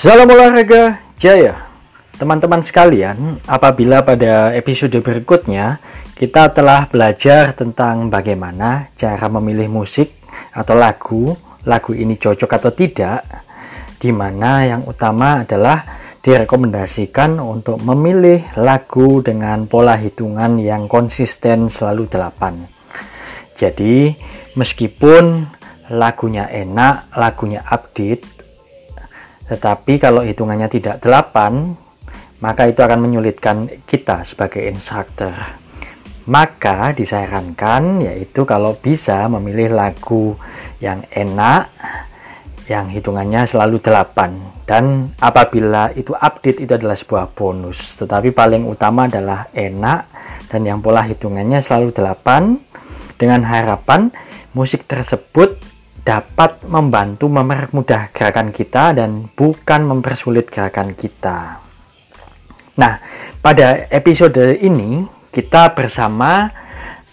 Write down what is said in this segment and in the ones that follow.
Salam olahraga jaya Teman-teman sekalian, apabila pada episode berikutnya kita telah belajar tentang bagaimana cara memilih musik atau lagu, lagu ini cocok atau tidak, di mana yang utama adalah direkomendasikan untuk memilih lagu dengan pola hitungan yang konsisten selalu 8. Jadi, meskipun lagunya enak, lagunya update, tetapi kalau hitungannya tidak 8, maka itu akan menyulitkan kita sebagai instruktur. Maka disarankan yaitu kalau bisa memilih lagu yang enak, yang hitungannya selalu 8 dan apabila itu update itu adalah sebuah bonus. Tetapi paling utama adalah enak dan yang pola hitungannya selalu 8 dengan harapan musik tersebut dapat membantu mempermudah gerakan kita dan bukan mempersulit gerakan kita. Nah, pada episode ini kita bersama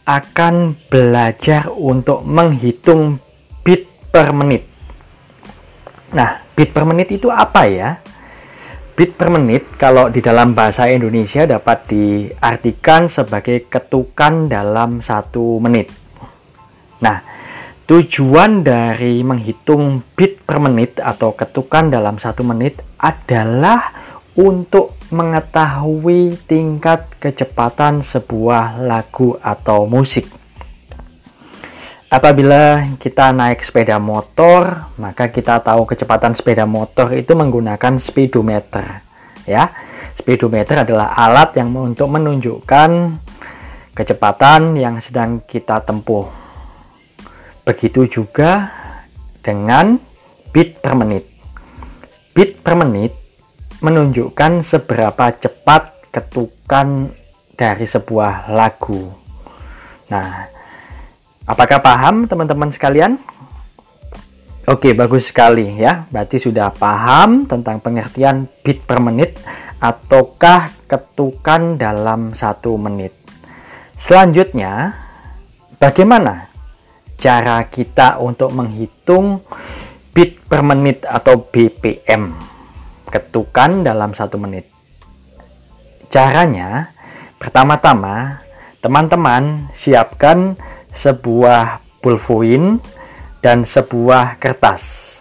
akan belajar untuk menghitung bit per menit. Nah, bit per menit itu apa ya? Bit per menit kalau di dalam bahasa Indonesia dapat diartikan sebagai ketukan dalam satu menit. Nah, tujuan dari menghitung bit per menit atau ketukan dalam satu menit adalah untuk mengetahui tingkat kecepatan sebuah lagu atau musik. Apabila kita naik sepeda motor, maka kita tahu kecepatan sepeda motor itu menggunakan speedometer. Ya, speedometer adalah alat yang untuk menunjukkan kecepatan yang sedang kita tempuh. Begitu juga dengan bit per menit. Bit per menit menunjukkan seberapa cepat ketukan dari sebuah lagu. Nah, apakah paham teman-teman sekalian? Oke, bagus sekali ya. Berarti sudah paham tentang pengertian beat per menit ataukah ketukan dalam satu menit. Selanjutnya, bagaimana cara kita untuk menghitung beat per menit atau BPM? ketukan dalam satu menit. Caranya, pertama-tama, teman-teman siapkan sebuah pulvoin dan sebuah kertas.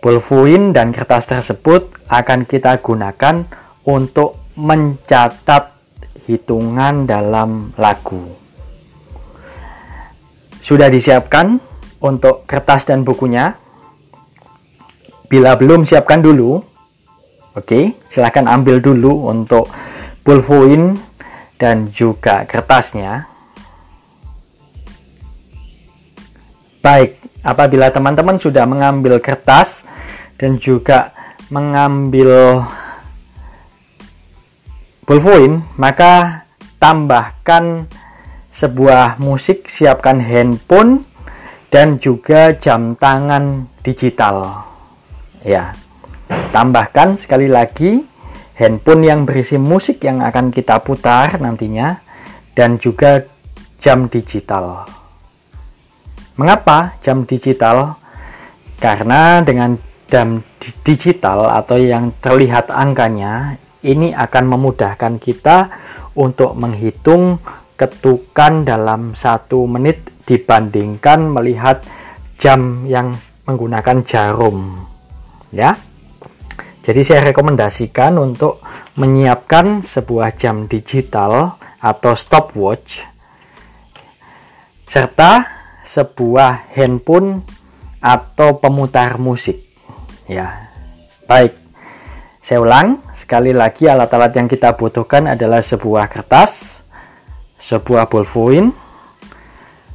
Pulvoin dan kertas tersebut akan kita gunakan untuk mencatat hitungan dalam lagu. Sudah disiapkan untuk kertas dan bukunya? Bila belum siapkan dulu, oke, okay, silahkan ambil dulu untuk pulvoin dan juga kertasnya. Baik, apabila teman-teman sudah mengambil kertas dan juga mengambil pulvoin, maka tambahkan sebuah musik, siapkan handphone dan juga jam tangan digital. Ya, tambahkan sekali lagi handphone yang berisi musik yang akan kita putar nantinya dan juga jam digital. Mengapa jam digital? Karena dengan jam digital atau yang terlihat angkanya ini akan memudahkan kita untuk menghitung ketukan dalam satu menit dibandingkan melihat jam yang menggunakan jarum ya. Jadi saya rekomendasikan untuk menyiapkan sebuah jam digital atau stopwatch serta sebuah handphone atau pemutar musik. Ya. Baik. Saya ulang, sekali lagi alat-alat yang kita butuhkan adalah sebuah kertas, sebuah ballpoint,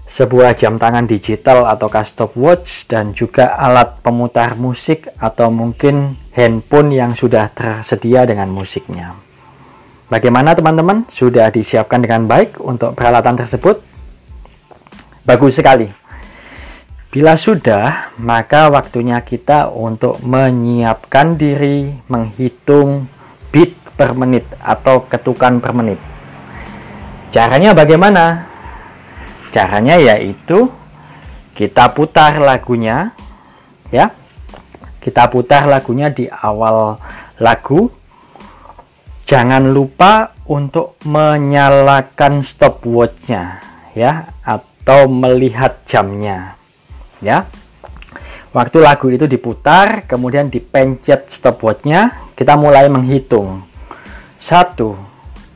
sebuah jam tangan digital atau stopwatch dan juga alat pemutar musik atau mungkin handphone yang sudah tersedia dengan musiknya. Bagaimana teman-teman? Sudah disiapkan dengan baik untuk peralatan tersebut? Bagus sekali. Bila sudah, maka waktunya kita untuk menyiapkan diri menghitung beat per menit atau ketukan per menit. Caranya bagaimana? Caranya yaitu kita putar lagunya ya. Kita putar lagunya di awal lagu. Jangan lupa untuk menyalakan stopwatchnya ya atau melihat jamnya ya. Waktu lagu itu diputar, kemudian dipencet stopwatchnya, kita mulai menghitung. Satu,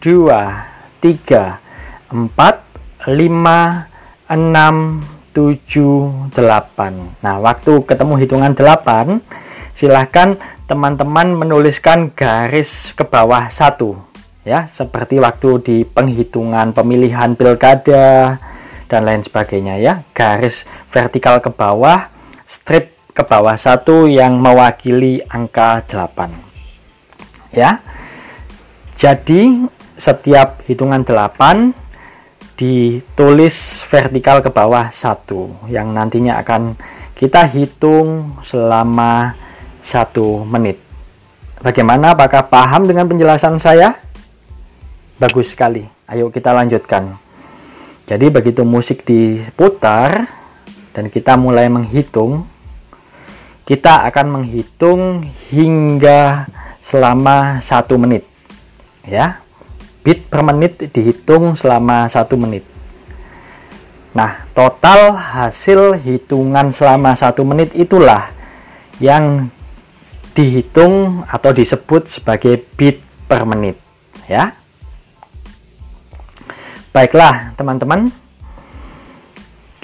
dua, tiga, empat, lima, enam, 7, 8. Nah, waktu ketemu hitungan 8, silahkan teman-teman menuliskan garis ke bawah satu ya, seperti waktu di penghitungan pemilihan pilkada dan lain sebagainya ya. Garis vertikal ke bawah, strip ke bawah satu yang mewakili angka 8. Ya. Jadi setiap hitungan 8 ditulis vertikal ke bawah satu yang nantinya akan kita hitung selama satu menit. Bagaimana? Apakah paham dengan penjelasan saya? Bagus sekali. Ayo kita lanjutkan. Jadi begitu musik diputar dan kita mulai menghitung, kita akan menghitung hingga selama satu menit. Ya, bit per menit dihitung selama satu menit. Nah, total hasil hitungan selama satu menit itulah yang dihitung atau disebut sebagai bit per menit. Ya, baiklah teman-teman.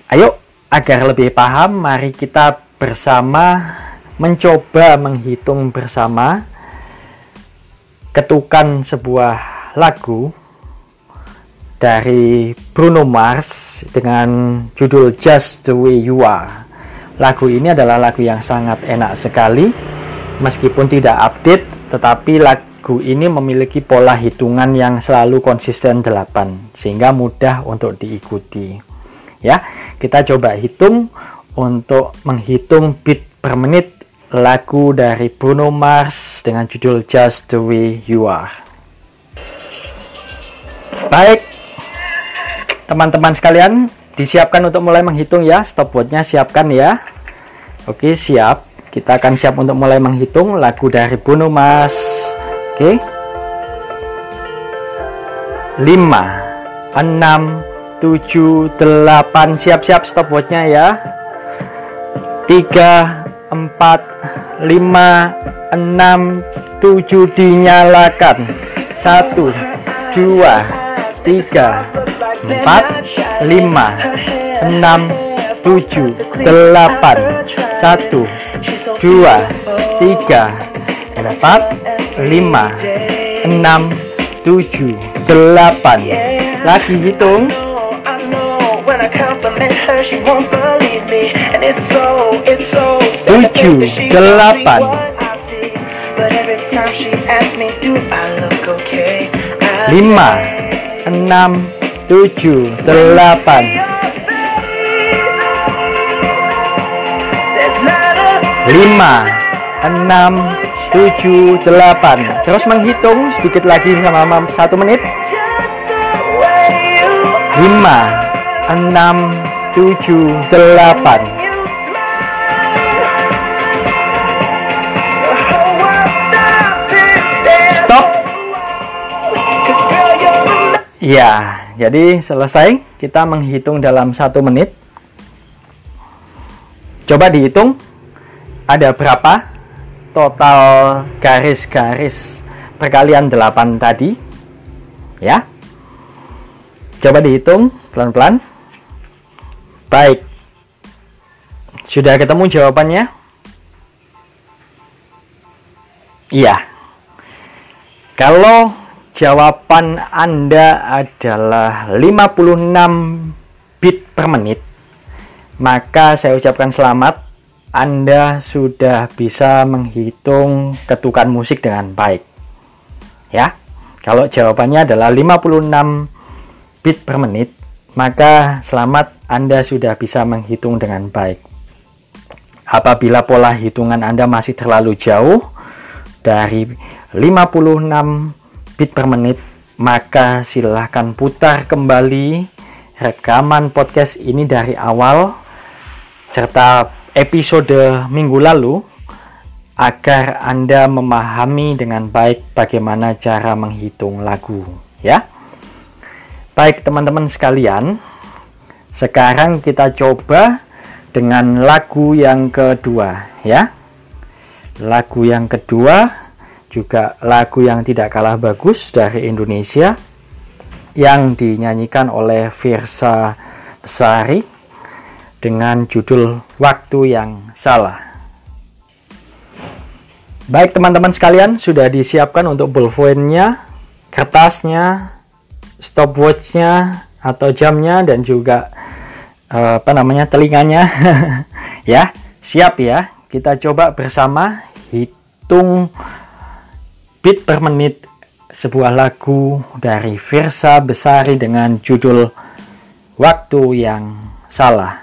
Ayo, agar lebih paham, mari kita bersama mencoba menghitung bersama ketukan sebuah lagu dari Bruno Mars dengan judul Just the Way You Are. Lagu ini adalah lagu yang sangat enak sekali, meskipun tidak update, tetapi lagu ini memiliki pola hitungan yang selalu konsisten 8, sehingga mudah untuk diikuti. Ya, kita coba hitung untuk menghitung beat per menit lagu dari Bruno Mars dengan judul Just the Way You Are. Baik, teman-teman sekalian, disiapkan untuk mulai menghitung ya. Stopwatchnya siapkan ya. Oke, siap. Kita akan siap untuk mulai menghitung lagu dari Bruno Mars. Oke. 5 6 7 8 siap-siap stopwatchnya ya. 3 4 5 6 7 dinyalakan. 1 2 tiga, empat, lima, enam, tujuh, delapan, satu, dua, tiga, empat, lima, enam, tujuh, delapan. Lagi hitung. Tujuh, delapan. Lima, enam, tujuh, delapan. Lima, enam, tujuh, delapan. Terus menghitung sedikit lagi selama satu menit. Lima, enam, tujuh, delapan. Ya, jadi selesai kita menghitung dalam satu menit. Coba dihitung ada berapa total garis-garis perkalian 8 tadi. Ya. Coba dihitung pelan-pelan. Baik. Sudah ketemu jawabannya? Iya. Kalau jawaban Anda adalah 56 bit per menit, maka saya ucapkan selamat. Anda sudah bisa menghitung ketukan musik dengan baik. Ya. Kalau jawabannya adalah 56 bit per menit, maka selamat Anda sudah bisa menghitung dengan baik. Apabila pola hitungan Anda masih terlalu jauh dari 56 bit per menit, maka silahkan putar kembali rekaman podcast ini dari awal serta episode minggu lalu agar Anda memahami dengan baik bagaimana cara menghitung lagu, ya. Baik, teman-teman sekalian, sekarang kita coba dengan lagu yang kedua, ya. Lagu yang kedua juga lagu yang tidak kalah bagus dari Indonesia yang dinyanyikan oleh Virsa Besari dengan judul Waktu yang Salah. Baik teman-teman sekalian, sudah disiapkan untuk bullpoint-nya, kertasnya, stopwatch-nya atau jamnya dan juga uh, apa namanya telinganya. ya, siap ya. Kita coba bersama hitung beat per menit sebuah lagu dari Virsa Besari dengan judul Waktu yang Salah.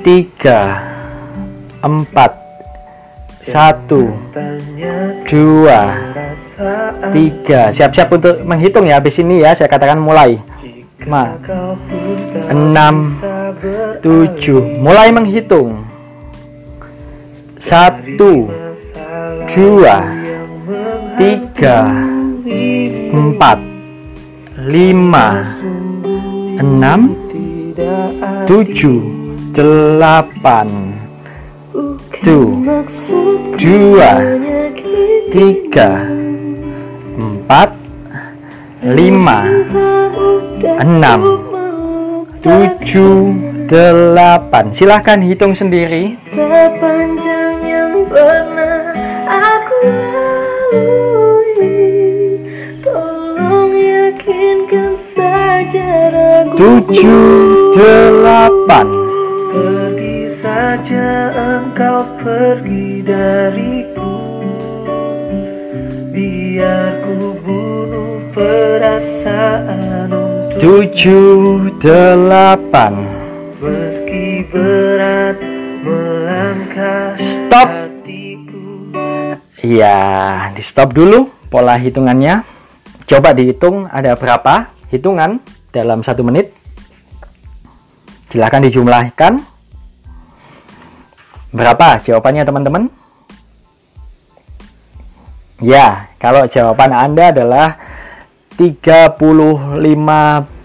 tiga, empat, satu, dua, tiga. Siap-siap untuk menghitung ya. Habis ini ya, saya katakan mulai. Ma, enam, tujuh. Mulai menghitung. Satu, dua, tiga, empat, lima, enam, tujuh delapan tuh dua tiga empat lima enam tujuh delapan. Silahkan hitung sendiri. Tujuh delapan. Pergi saja engkau pergi dariku Biar ku bunuh perasaan untuk Tujuh delapan. Meski berat melangkah Stop. Iya, di stop dulu pola hitungannya. Coba dihitung ada berapa hitungan dalam satu menit. Silahkan dijumlahkan. Berapa jawabannya teman-teman? Ya, kalau jawaban Anda adalah 35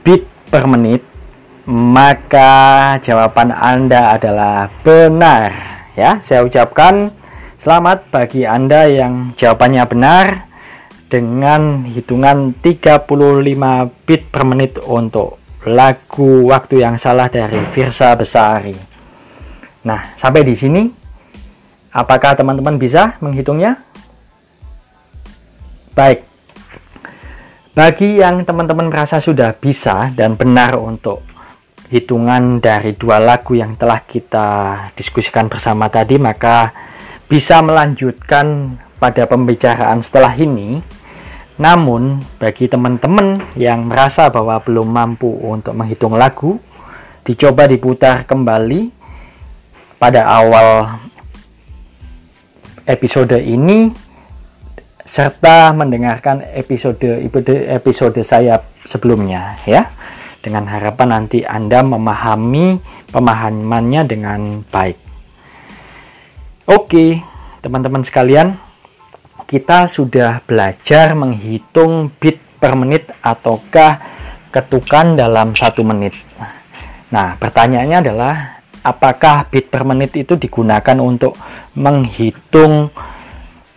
bit per menit, maka jawaban Anda adalah benar. Ya, saya ucapkan selamat bagi Anda yang jawabannya benar dengan hitungan 35 bit per menit untuk lagu Waktu yang Salah dari Virsa Besari. Nah, sampai di sini apakah teman-teman bisa menghitungnya? Baik. Bagi yang teman-teman merasa sudah bisa dan benar untuk hitungan dari dua lagu yang telah kita diskusikan bersama tadi, maka bisa melanjutkan pada pembicaraan setelah ini. Namun, bagi teman-teman yang merasa bahwa belum mampu untuk menghitung lagu, dicoba diputar kembali pada awal episode ini serta mendengarkan episode episode saya sebelumnya ya dengan harapan nanti Anda memahami pemahamannya dengan baik. Oke, teman-teman sekalian, kita sudah belajar menghitung bit per menit ataukah ketukan dalam satu menit. Nah, pertanyaannya adalah apakah bit per menit itu digunakan untuk menghitung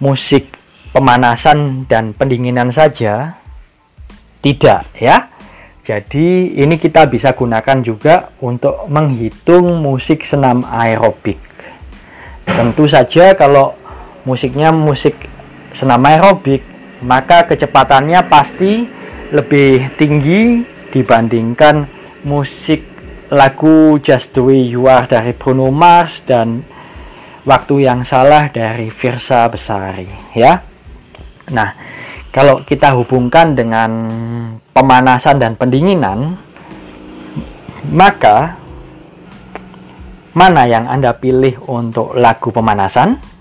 musik pemanasan dan pendinginan saja? Tidak, ya. Jadi, ini kita bisa gunakan juga untuk menghitung musik senam aerobik. Tentu saja kalau musiknya musik senam aerobik, maka kecepatannya pasti lebih tinggi dibandingkan musik lagu Just the Way You Are dari Bruno Mars dan Waktu yang Salah dari Virsa Besari ya. Nah, kalau kita hubungkan dengan pemanasan dan pendinginan, maka mana yang Anda pilih untuk lagu pemanasan?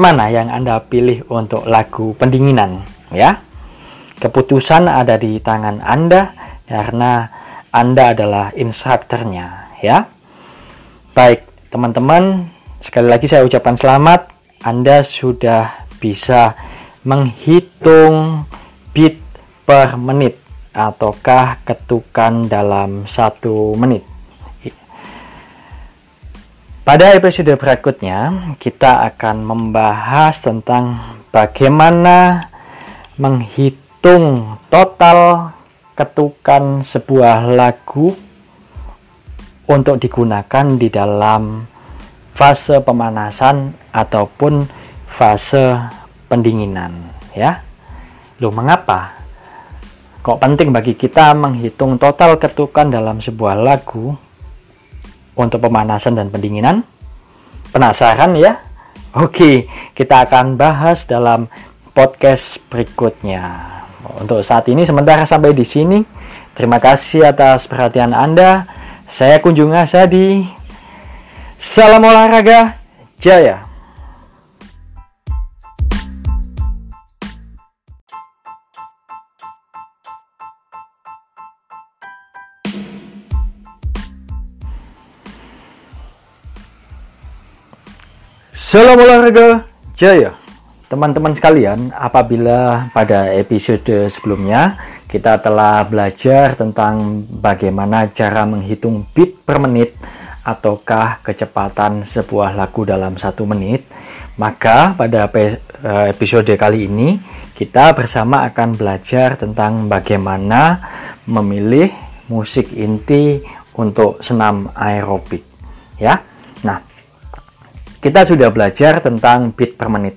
mana yang Anda pilih untuk lagu pendinginan? ya. Keputusan ada di tangan Anda karena Anda adalah instrukturnya, ya. Baik, teman-teman, sekali lagi saya ucapkan selamat. Anda sudah bisa menghitung beat per menit ataukah ketukan dalam satu menit. Pada episode berikutnya, kita akan membahas tentang bagaimana menghitung total ketukan sebuah lagu untuk digunakan di dalam fase pemanasan ataupun fase pendinginan ya. Loh, mengapa? Kok penting bagi kita menghitung total ketukan dalam sebuah lagu untuk pemanasan dan pendinginan? Penasaran ya? Oke, kita akan bahas dalam podcast berikutnya. Untuk saat ini sementara sampai di sini. Terima kasih atas perhatian Anda. Saya Kunjung Asadi. Salam olahraga jaya. Salam olahraga jaya. Teman-teman sekalian, apabila pada episode sebelumnya kita telah belajar tentang bagaimana cara menghitung beat per menit ataukah kecepatan sebuah lagu dalam satu menit, maka pada eh, episode kali ini kita bersama akan belajar tentang bagaimana memilih musik inti untuk senam aerobik. Ya, nah kita sudah belajar tentang beat per menit.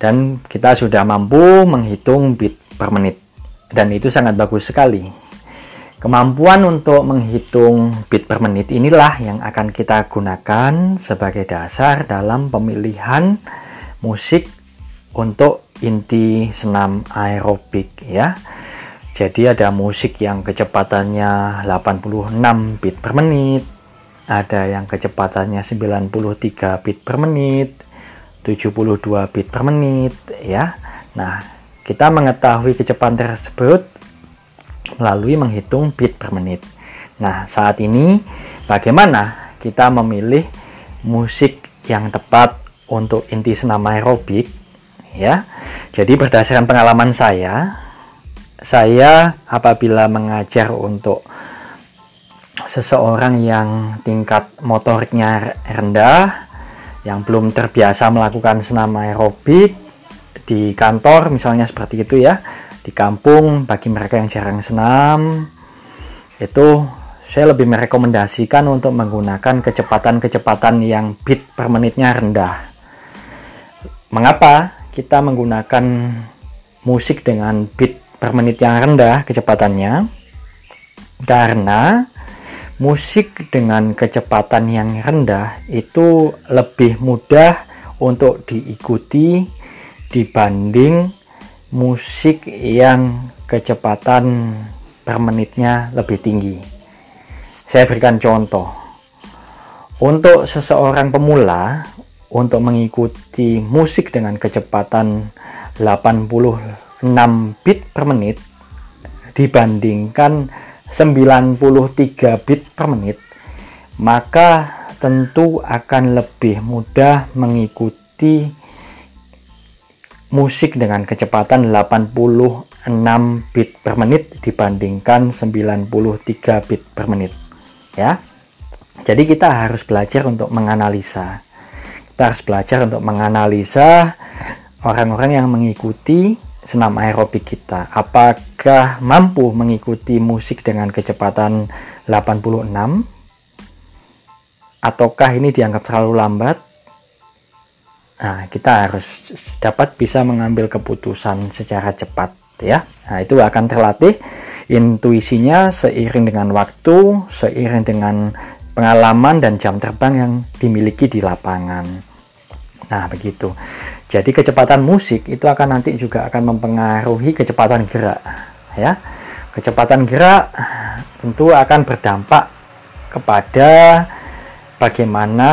Dan kita sudah mampu menghitung beat per menit. Dan itu sangat bagus sekali. Kemampuan untuk menghitung beat per menit inilah yang akan kita gunakan sebagai dasar dalam pemilihan musik untuk inti senam aerobik ya. Jadi ada musik yang kecepatannya 86 beat per menit, ada yang kecepatannya 93 bit per menit 72 bit per menit ya. Nah kita mengetahui kecepatan tersebut melalui menghitung bit per menit. Nah saat ini bagaimana kita memilih musik yang tepat untuk inti senam aerobik ya? Jadi berdasarkan pengalaman saya saya apabila mengajar untuk seseorang yang tingkat motoriknya rendah, yang belum terbiasa melakukan senam aerobik di kantor misalnya seperti itu ya, di kampung bagi mereka yang jarang senam itu saya lebih merekomendasikan untuk menggunakan kecepatan-kecepatan yang beat per menitnya rendah. Mengapa kita menggunakan musik dengan beat per menit yang rendah kecepatannya? Karena musik dengan kecepatan yang rendah itu lebih mudah untuk diikuti dibanding musik yang kecepatan per menitnya lebih tinggi. Saya berikan contoh. Untuk seseorang pemula untuk mengikuti musik dengan kecepatan 86 bit per menit dibandingkan 93 bit per menit, maka tentu akan lebih mudah mengikuti musik dengan kecepatan 86 bit per menit dibandingkan 93 bit per menit ya. Jadi kita harus belajar untuk menganalisa. Kita harus belajar untuk menganalisa orang-orang yang mengikuti senam aerobik kita. Apakah mampu mengikuti musik dengan kecepatan 86 ataukah ini dianggap terlalu lambat? Nah kita harus dapat bisa mengambil keputusan secara cepat ya. Nah itu akan terlatih intuisinya seiring dengan waktu seiring dengan pengalaman dan jam terbang yang dimiliki di lapangan. Nah begitu jadi kecepatan musik itu akan nanti juga akan mempengaruhi kecepatan gerak ya. Kecepatan gerak tentu akan berdampak kepada bagaimana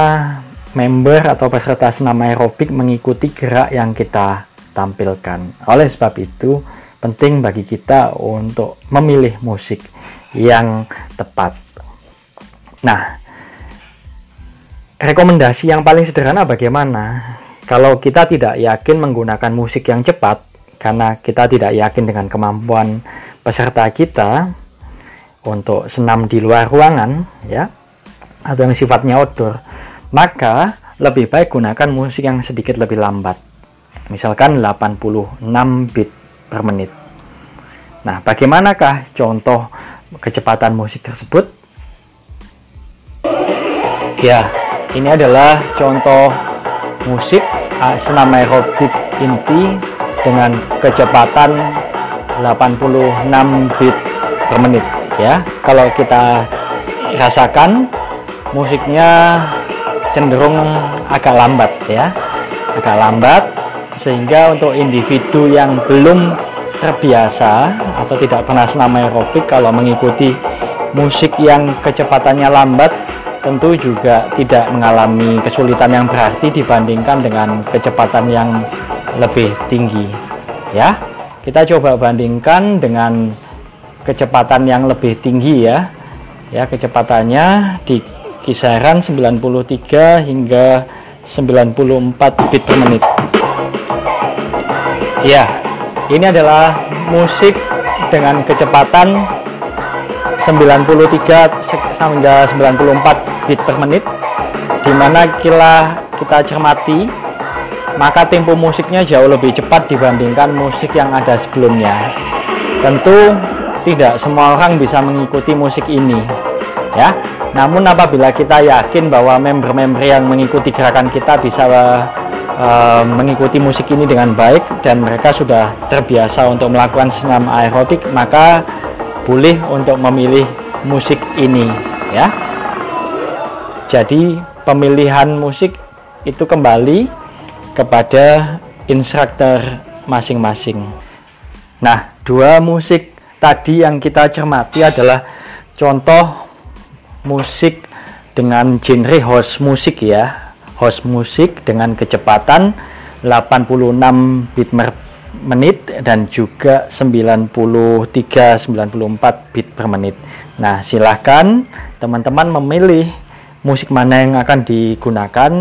member atau peserta senam aerobik mengikuti gerak yang kita tampilkan. Oleh sebab itu penting bagi kita untuk memilih musik yang tepat. Nah, rekomendasi yang paling sederhana bagaimana? Kalau kita tidak yakin menggunakan musik yang cepat, karena kita tidak yakin dengan kemampuan peserta kita untuk senam di luar ruangan, ya, atau yang sifatnya outdoor, maka lebih baik gunakan musik yang sedikit lebih lambat. Misalkan 86 bit per menit. Nah, bagaimanakah contoh kecepatan musik tersebut? Ya, ini adalah contoh musik Ah, senam aerobik inti dengan kecepatan 86 bit per menit ya. Kalau kita rasakan musiknya cenderung agak lambat ya. Agak lambat sehingga untuk individu yang belum terbiasa atau tidak pernah senam aerobik kalau mengikuti musik yang kecepatannya lambat tentu juga tidak mengalami kesulitan yang berarti dibandingkan dengan kecepatan yang lebih tinggi ya. Kita coba bandingkan dengan kecepatan yang lebih tinggi ya. Ya kecepatannya di kisaran 93 hingga 94 bit per menit. Ya ini adalah musik dengan kecepatan 93 hingga 94 bit per menit di mana kita, kita cermati maka tempo musiknya jauh lebih cepat dibandingkan musik yang ada sebelumnya. Tentu tidak semua orang bisa mengikuti musik ini ya. Namun apabila kita yakin bahwa member-member yang mengikuti gerakan kita bisa uh, mengikuti musik ini dengan baik dan mereka sudah terbiasa untuk melakukan senam aerobik maka boleh untuk memilih musik ini ya. Jadi pemilihan musik itu kembali kepada instruktur masing-masing. Nah dua musik tadi yang kita cermati adalah contoh musik dengan genre host musik ya. Host musik dengan kecepatan 86 bit per menit dan juga 93 94 bit per menit. Nah, silahkan teman-teman memilih musik mana yang akan digunakan.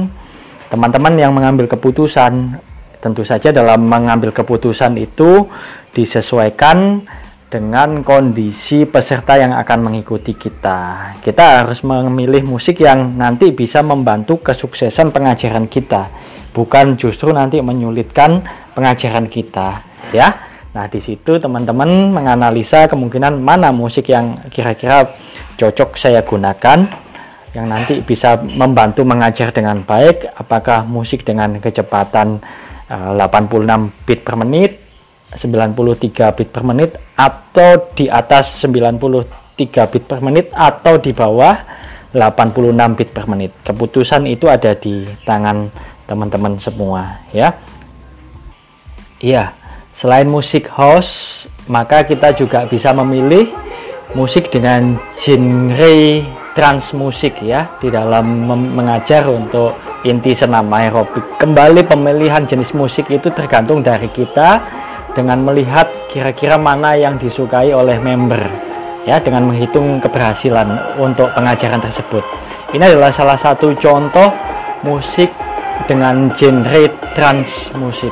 Teman-teman yang mengambil keputusan, tentu saja dalam mengambil keputusan itu disesuaikan dengan kondisi peserta yang akan mengikuti kita. Kita harus memilih musik yang nanti bisa membantu kesuksesan pengajaran kita bukan justru nanti menyulitkan pengajaran kita ya. Nah di situ teman-teman menganalisa kemungkinan mana musik yang kira-kira cocok saya gunakan yang nanti bisa membantu mengajar dengan baik. Apakah musik dengan kecepatan eh, 86 bit per menit 93 bit per menit atau di atas 93 bit per menit atau di bawah 86 bit per menit? Keputusan itu ada di tangan teman-teman semua ya. Iya, selain musik house, maka kita juga bisa memilih musik dengan genre trans musik ya di dalam mengajar untuk inti senam aerobik. Kembali pemilihan jenis musik itu tergantung dari kita dengan melihat kira-kira mana yang disukai oleh member ya dengan menghitung keberhasilan untuk pengajaran tersebut. Ini adalah salah satu contoh musik dengan genre trans musik.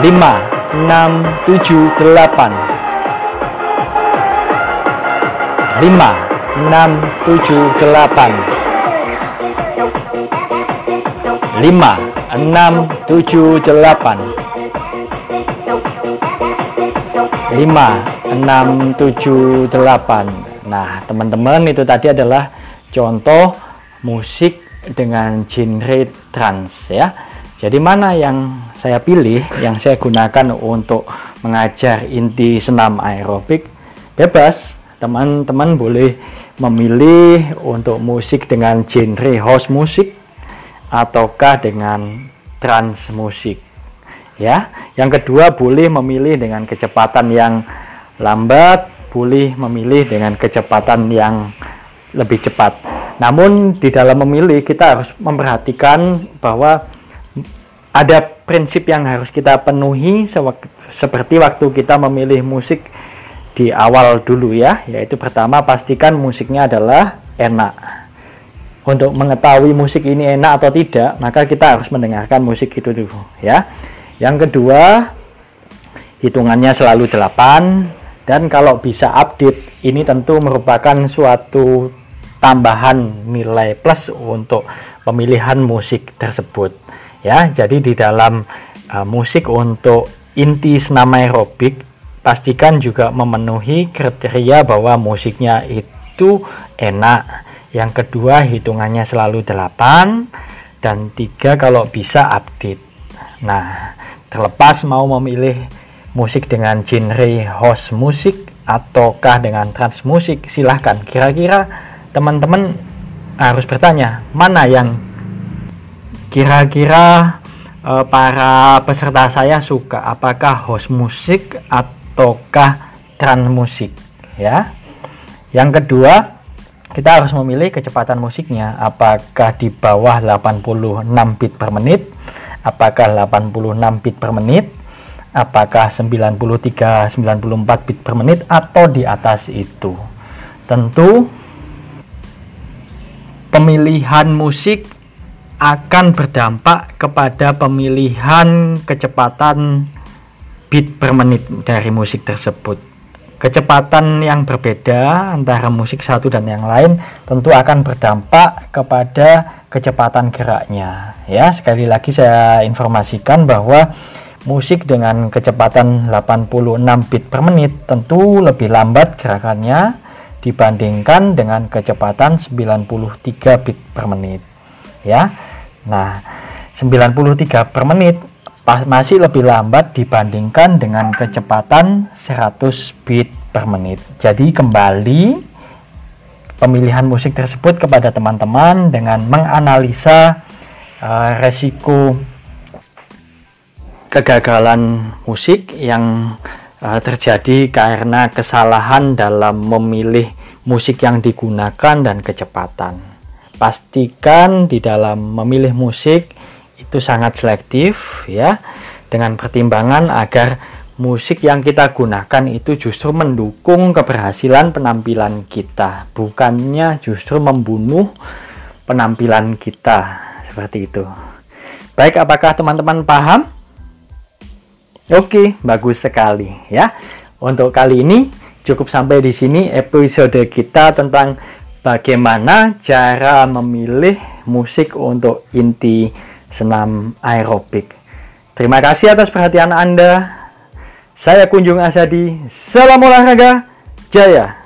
lima enam tujuh delapan. lima enam tujuh delapan lima enam tujuh delapan. Nah teman-teman itu tadi adalah contoh musik dengan genre trance ya. Jadi mana yang saya pilih, yang saya gunakan untuk mengajar inti senam aerobik? Bebas, teman-teman boleh memilih untuk musik dengan genre house musik ataukah dengan trance musik. Ya. Yang kedua boleh memilih dengan kecepatan yang lambat, boleh memilih dengan kecepatan yang lebih cepat. Namun di dalam memilih kita harus memperhatikan bahwa ada prinsip yang harus kita penuhi seperti waktu kita memilih musik di awal dulu ya, yaitu pertama pastikan musiknya adalah enak. Untuk mengetahui musik ini enak atau tidak, maka kita harus mendengarkan musik itu dulu ya. Yang kedua, hitungannya selalu 8 dan kalau bisa update ini tentu merupakan suatu tambahan nilai plus untuk pemilihan musik tersebut ya. Jadi di dalam uh, musik untuk inti senam aerobik pastikan juga memenuhi kriteria bahwa musiknya itu enak yang kedua hitungannya selalu 8 dan tiga kalau bisa update. Nah terlepas mau memilih musik dengan genre house musik ataukah dengan trans musik silahkan. Kira-kira teman-teman harus bertanya mana yang kira-kira e, para peserta saya suka? Apakah host musik ataukah trans musik ya. Yang kedua kita harus memilih kecepatan musiknya. Apakah di bawah 86 bit per menit? Apakah 86 bit per menit? Apakah 93 94 bit per menit atau di atas itu? Tentu pemilihan musik akan berdampak kepada pemilihan kecepatan beat per menit dari musik tersebut. Kecepatan yang berbeda antara musik satu dan yang lain tentu akan berdampak kepada kecepatan geraknya. Ya, sekali lagi saya informasikan bahwa musik dengan kecepatan 86 bit per menit tentu lebih lambat gerakannya dibandingkan dengan kecepatan 93 bit per menit ya nah 93 per menit masih lebih lambat dibandingkan dengan kecepatan 100 bit per menit jadi kembali pemilihan musik tersebut kepada teman-teman dengan menganalisa uh, resiko kegagalan musik yang uh, terjadi karena kesalahan dalam memilih musik yang digunakan dan kecepatan. Pastikan di dalam memilih musik itu sangat selektif ya dengan pertimbangan agar musik yang kita gunakan itu justru mendukung keberhasilan penampilan kita, bukannya justru membunuh penampilan kita seperti itu. Baik, apakah teman-teman paham? Oke, bagus sekali ya. Untuk kali ini cukup sampai di sini episode kita tentang bagaimana cara memilih musik untuk inti senam aerobik. Terima kasih atas perhatian Anda. Saya Kunjung Asadi. Salam olahraga. Jaya.